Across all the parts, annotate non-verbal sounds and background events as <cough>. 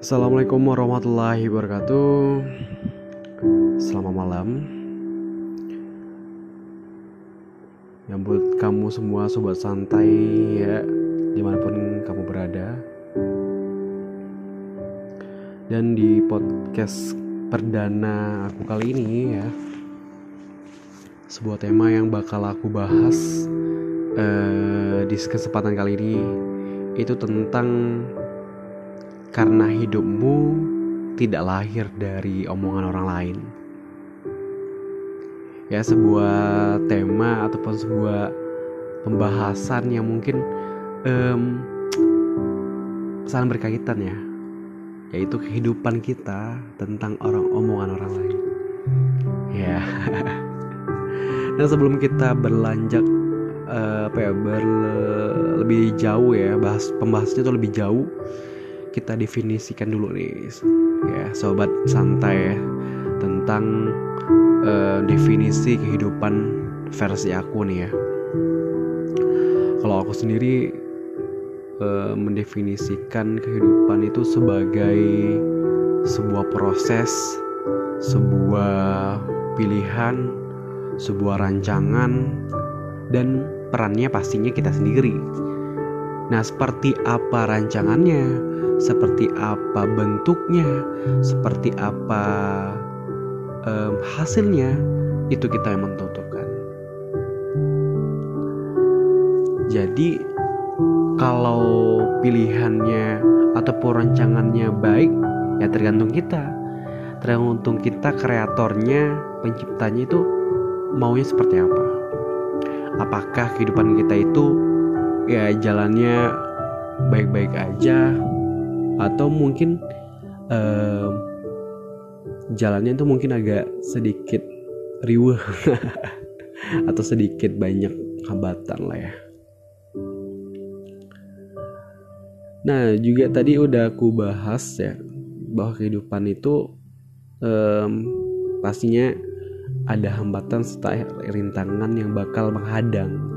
Assalamualaikum warahmatullahi wabarakatuh. Selamat malam. Yang buat kamu semua sobat santai ya Di mana pun kamu berada. Dan di podcast perdana aku kali ini ya Sebuah tema yang bakal aku bahas eh, Di kesempatan kali ini Itu tentang karena hidupmu tidak lahir dari omongan orang lain. Ya, sebuah tema ataupun sebuah pembahasan yang mungkin um, saling berkaitan ya, yaitu kehidupan kita tentang orang omongan orang lain. Ya. <laughs> nah sebelum kita berlanjut uh, apa ya ber, lebih jauh ya bahas pembahasannya itu lebih jauh kita definisikan dulu nih ya sobat santai ya tentang uh, definisi kehidupan versi aku nih ya. Kalau aku sendiri uh, mendefinisikan kehidupan itu sebagai sebuah proses sebuah pilihan sebuah rancangan dan perannya pastinya kita sendiri nah seperti apa rancangannya seperti apa bentuknya, seperti apa um, hasilnya, itu kita yang menentukan. Jadi kalau pilihannya ataupun rancangannya baik, ya tergantung kita. Tergantung kita kreatornya, penciptanya itu maunya seperti apa. Apakah kehidupan kita itu ya jalannya baik-baik aja atau mungkin uh, jalannya itu mungkin agak sedikit riuh <laughs> atau sedikit banyak hambatan lah ya. Nah juga tadi udah aku bahas ya bahwa kehidupan itu um, pastinya ada hambatan serta rintangan yang bakal menghadang.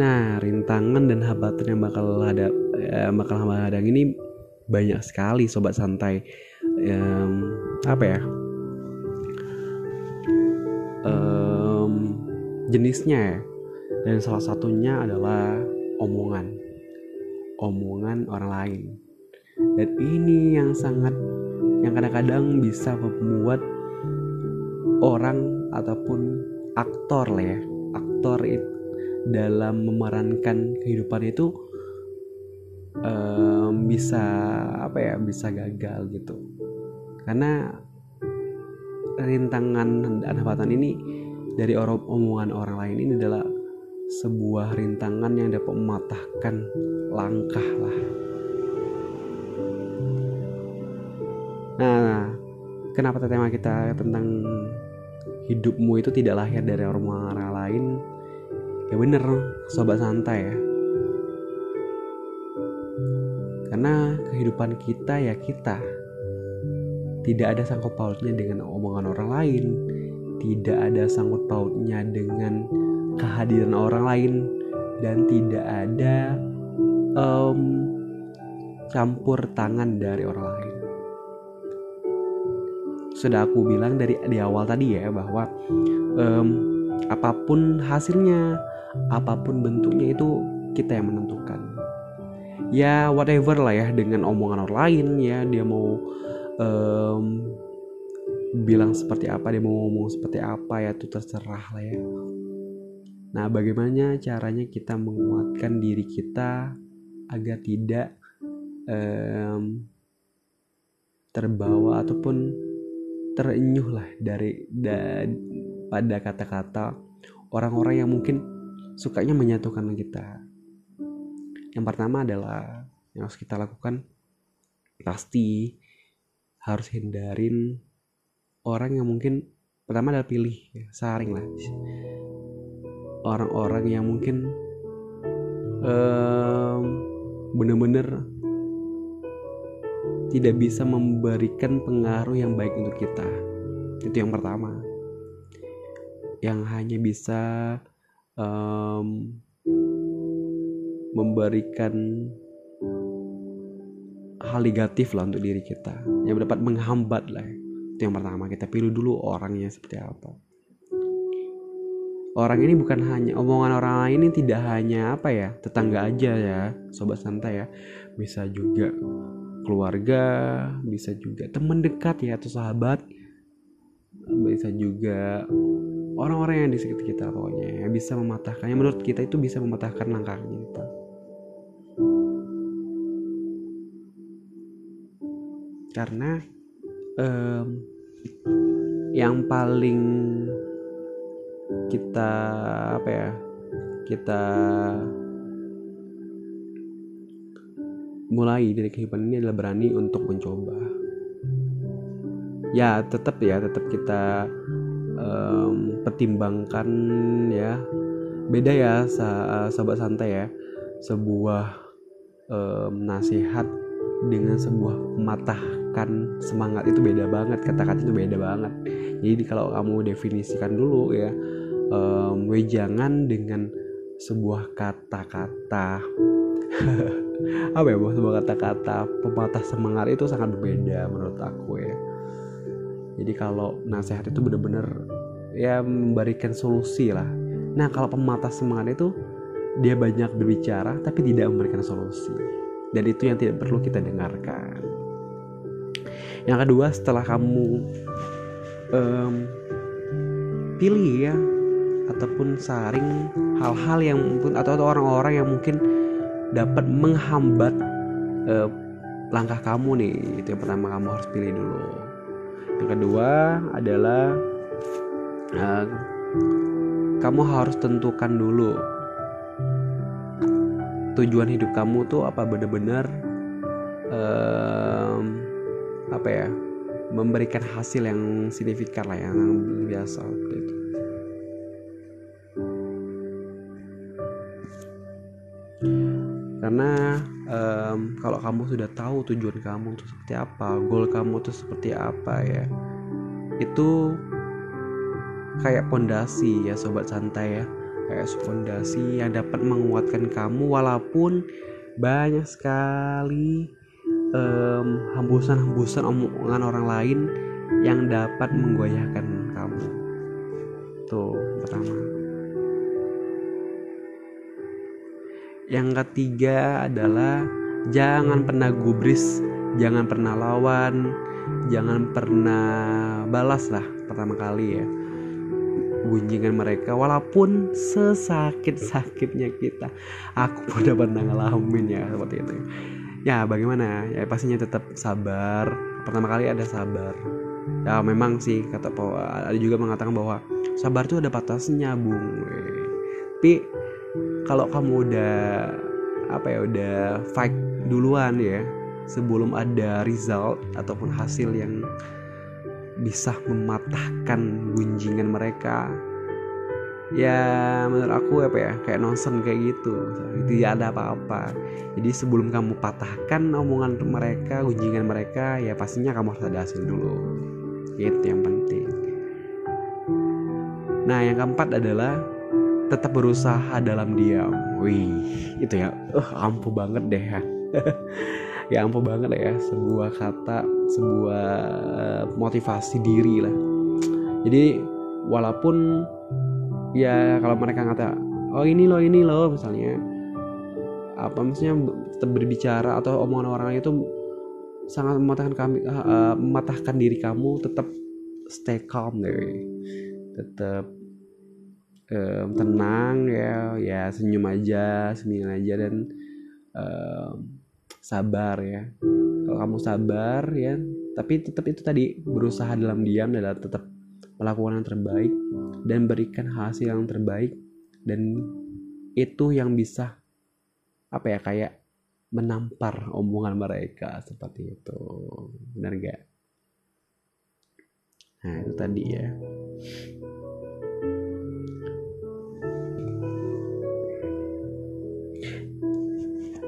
Nah, rintangan dan hambatan yang bakal ada uh, bakal menghadang ini banyak sekali sobat santai. Um, apa ya? Um, jenisnya ya. Dan salah satunya adalah omongan. Omongan orang lain. Dan ini yang sangat yang kadang-kadang bisa membuat orang ataupun aktor lah ya. Aktor itu dalam memerankan kehidupan itu um, bisa apa ya bisa gagal gitu. Karena rintangan dan hambatan ini dari orang omongan orang lain ini adalah sebuah rintangan yang dapat mematahkan langkah lah. Nah kenapa tema kita tentang hidupmu itu tidak lahir dari omongan orang lain ya bener sobat santai ya. Karena kehidupan kita ya kita. Tidak ada sangkut pautnya dengan omongan orang lain. Tidak ada sangkut pautnya dengan kehadiran orang lain. Dan tidak ada um, campur tangan dari orang lain. Sudah aku bilang dari di awal tadi ya bahwa um, apa pun hasilnya apa pun bentuknya itu kita yang menentukan. Ya whatever lah ya dengan omongan orang lain ya dia mau um, bilang seperti apa dia mau ngomong seperti apa ya itu terserah lah ya. Nah bagaimana caranya kita menguatkan diri kita agar tidak um, terbawa ataupun terenyuh lah dari da, pada kata-kata orang-orang yang mungkin sukanya menyatukan kita. Yang pertama adalah yang harus kita lakukan pasti harus hindarin orang yang mungkin pertama adalah pilih ya, saring lah. Orang-orang yang mungkin um, bener-bener tidak bisa memberikan pengaruh yang baik untuk kita. Itu yang pertama. Yang hanya bisa um, memberikan hal negatif lah untuk diri kita. Yang dapat menghambat lah. Itu yang pertama kita pilih dulu orangnya seperti apa. Orang ini bukan hanya omongan orang lain ini tidak hanya apa ya tetangga aja ya sobat santai ya. Bisa juga keluarga bisa juga teman dekat ya atau sahabat. Bisa juga orang-orang yang di sekitar kita pokoknya yang bisa mematahkan yang menurut kita itu bisa mematahkan langkah kita. Karena um, yang paling kita apa ya kita mulai dari kehidupan ini adalah berani untuk mencoba. Ya tetap ya tetap kita um, pertimbangkan ya. Beda ya sahabat santai ya. Sebuah um, nasihat dengan sebuah mematahkan semangat itu beda banget kata-kata itu beda banget. Jadi kalau kamu definisikan dulu ya um, wejangan dengan sebuah kata-kata. <laughs> Apa ya sebuah kata-kata pematah semangat itu sangat berbeda menurut aku ya. Jadi kalau nasihat itu benar-benar ya memberikan solusi lah. Nah kalau pematah semangat itu dia banyak berbicara tapi tidak memberikan solusi. Dan itu yang tidak perlu kita dengarkan. Yang kedua setelah kamu um, pilih ya ataupun saring hal-hal yang mungkin atau orang-orang yang mungkin dapat menghambat uh, langkah kamu nih. Itu yang pertama kamu harus pilih dulu. Yang kedua adalah uh, kamu harus tentukan dulu tujuan hidup kamu tuh apa benar-benar um, apa ya memberikan hasil yang signifikan lah yang biasa itu. Karena um, kalau kamu sudah tahu tujuan kamu itu seperti apa goal kamu itu seperti apa ya itu kayak pondasi ya sobat santai ya. Kayak pondasi yang dapat menguatkan kamu walaupun banyak sekali hembusan-hembusan um, omongan orang lain yang dapat menggoyahkan kamu. Tuh pertama. Yang ketiga adalah jangan pernah gubris jangan pernah lawan jangan pernah balas lah pertama kali ya gunjingan mereka walaupun sesakit-sakitnya kita. Aku pun pernah ngalamin ya seperti itu. Ya bagaimana? Ya pastinya tetap sabar. Pertama kali ada sabar. Ya memang sih kata ada juga mengatakan bahwa sabar itu ada batasnya bung. Tapi kalau kamu udah apa ya udah fight duluan ya sebelum ada result ataupun hasil yang bisa mematahkan gunjingan mereka. Ya menurut aku apa ya kayak nonsen kayak gitu. Tidak ada apa-apa. Jadi sebelum kamu patahkan omongan mereka gunjingan mereka ya pastinya kamu harus ada hasil dulu. Itu yang penting. Nah yang keempat adalah tetap berusaha dalam diam. Wih, itu ya, uh, ampuh banget deh ya. <laughs> ya ampuh banget ya, sebuah kata, sebuah eh, motivasi diri lah. Jadi walaupun ya kalau mereka ngata, oh ini loh ini loh misalnya, apa maksudnya tetap berbicara atau omongan orang itu sangat mematahkan kami, uh, mematahkan diri kamu, tetap stay calm deh, tetap um, tenang ya ya senyum aja senyum aja dan um, sabar ya. Kalau kamu sabar ya tapi tetap itu tadi berusaha dalam diam adalah tetap melakukan yang terbaik dan berikan hasil yang terbaik dan itu yang bisa apa ya kayak menampar omongan mereka seperti itu. Benar gak nah itu tadi ya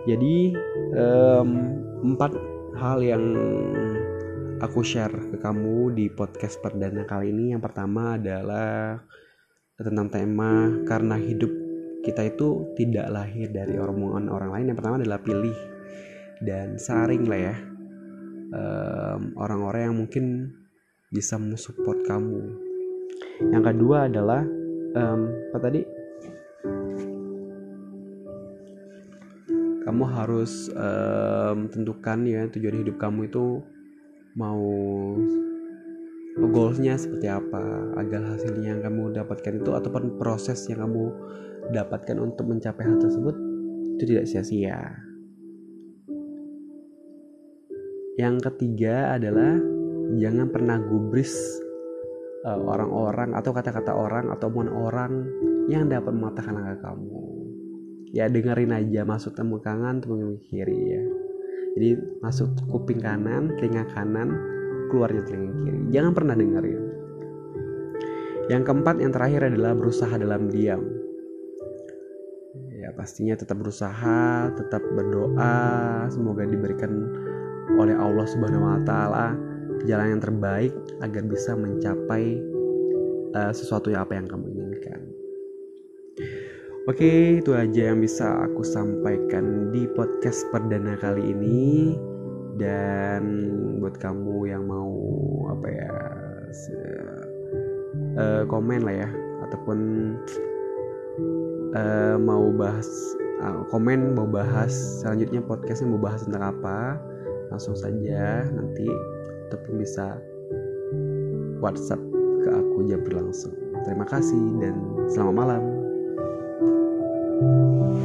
jadi um, empat hal yang aku share ke kamu di podcast perdana kali ini. Yang pertama adalah tentang tema karena hidup kita itu tidak lahir dari omongan orang lain. Yang pertama adalah pilih dan saring lah ya. Orang orang-orang yang mungkin bisa mensupport kamu. Yang kedua adalah um, apa tadi kamu harus um, tentukan ya tujuan hidup kamu itu mau goalsnya seperti apa agar hasilnya yang kamu dapatkan itu ataupun proses yang kamu dapatkan untuk mencapai hal tersebut itu tidak sia-sia. Yang ketiga adalah jangan pernah gubris uh, orang-orang atau kata-kata orang ataupun orang yang dapat mematahkan langkah kamu ya dengerin aja masuk temu kanan temu kiri ya. Jadi masuk kuping kanan telinga kanan keluarnya telinga kiri. Jangan pernah dengerin. Yang keempat yang terakhir adalah berusaha dalam diam. Ya pastinya tetap berusaha tetap berdoa semoga diberikan oleh Allah Subhanahu wa taala jalan yang terbaik agar bisa mencapai uh, sesuatu yang apa yang kamu inginkan. Oke, itu aja yang bisa aku sampaikan di podcast perdana kali ini. Dan buat kamu yang mau apa ya uh, komen lah ya, ataupun uh, mau bahas uh, komen mau bahas selanjutnya podcastnya mau bahas tentang apa, langsung saja nanti ataupun bisa WhatsApp ke aku jam berlangsung. Terima kasih dan selamat malam. Thank you.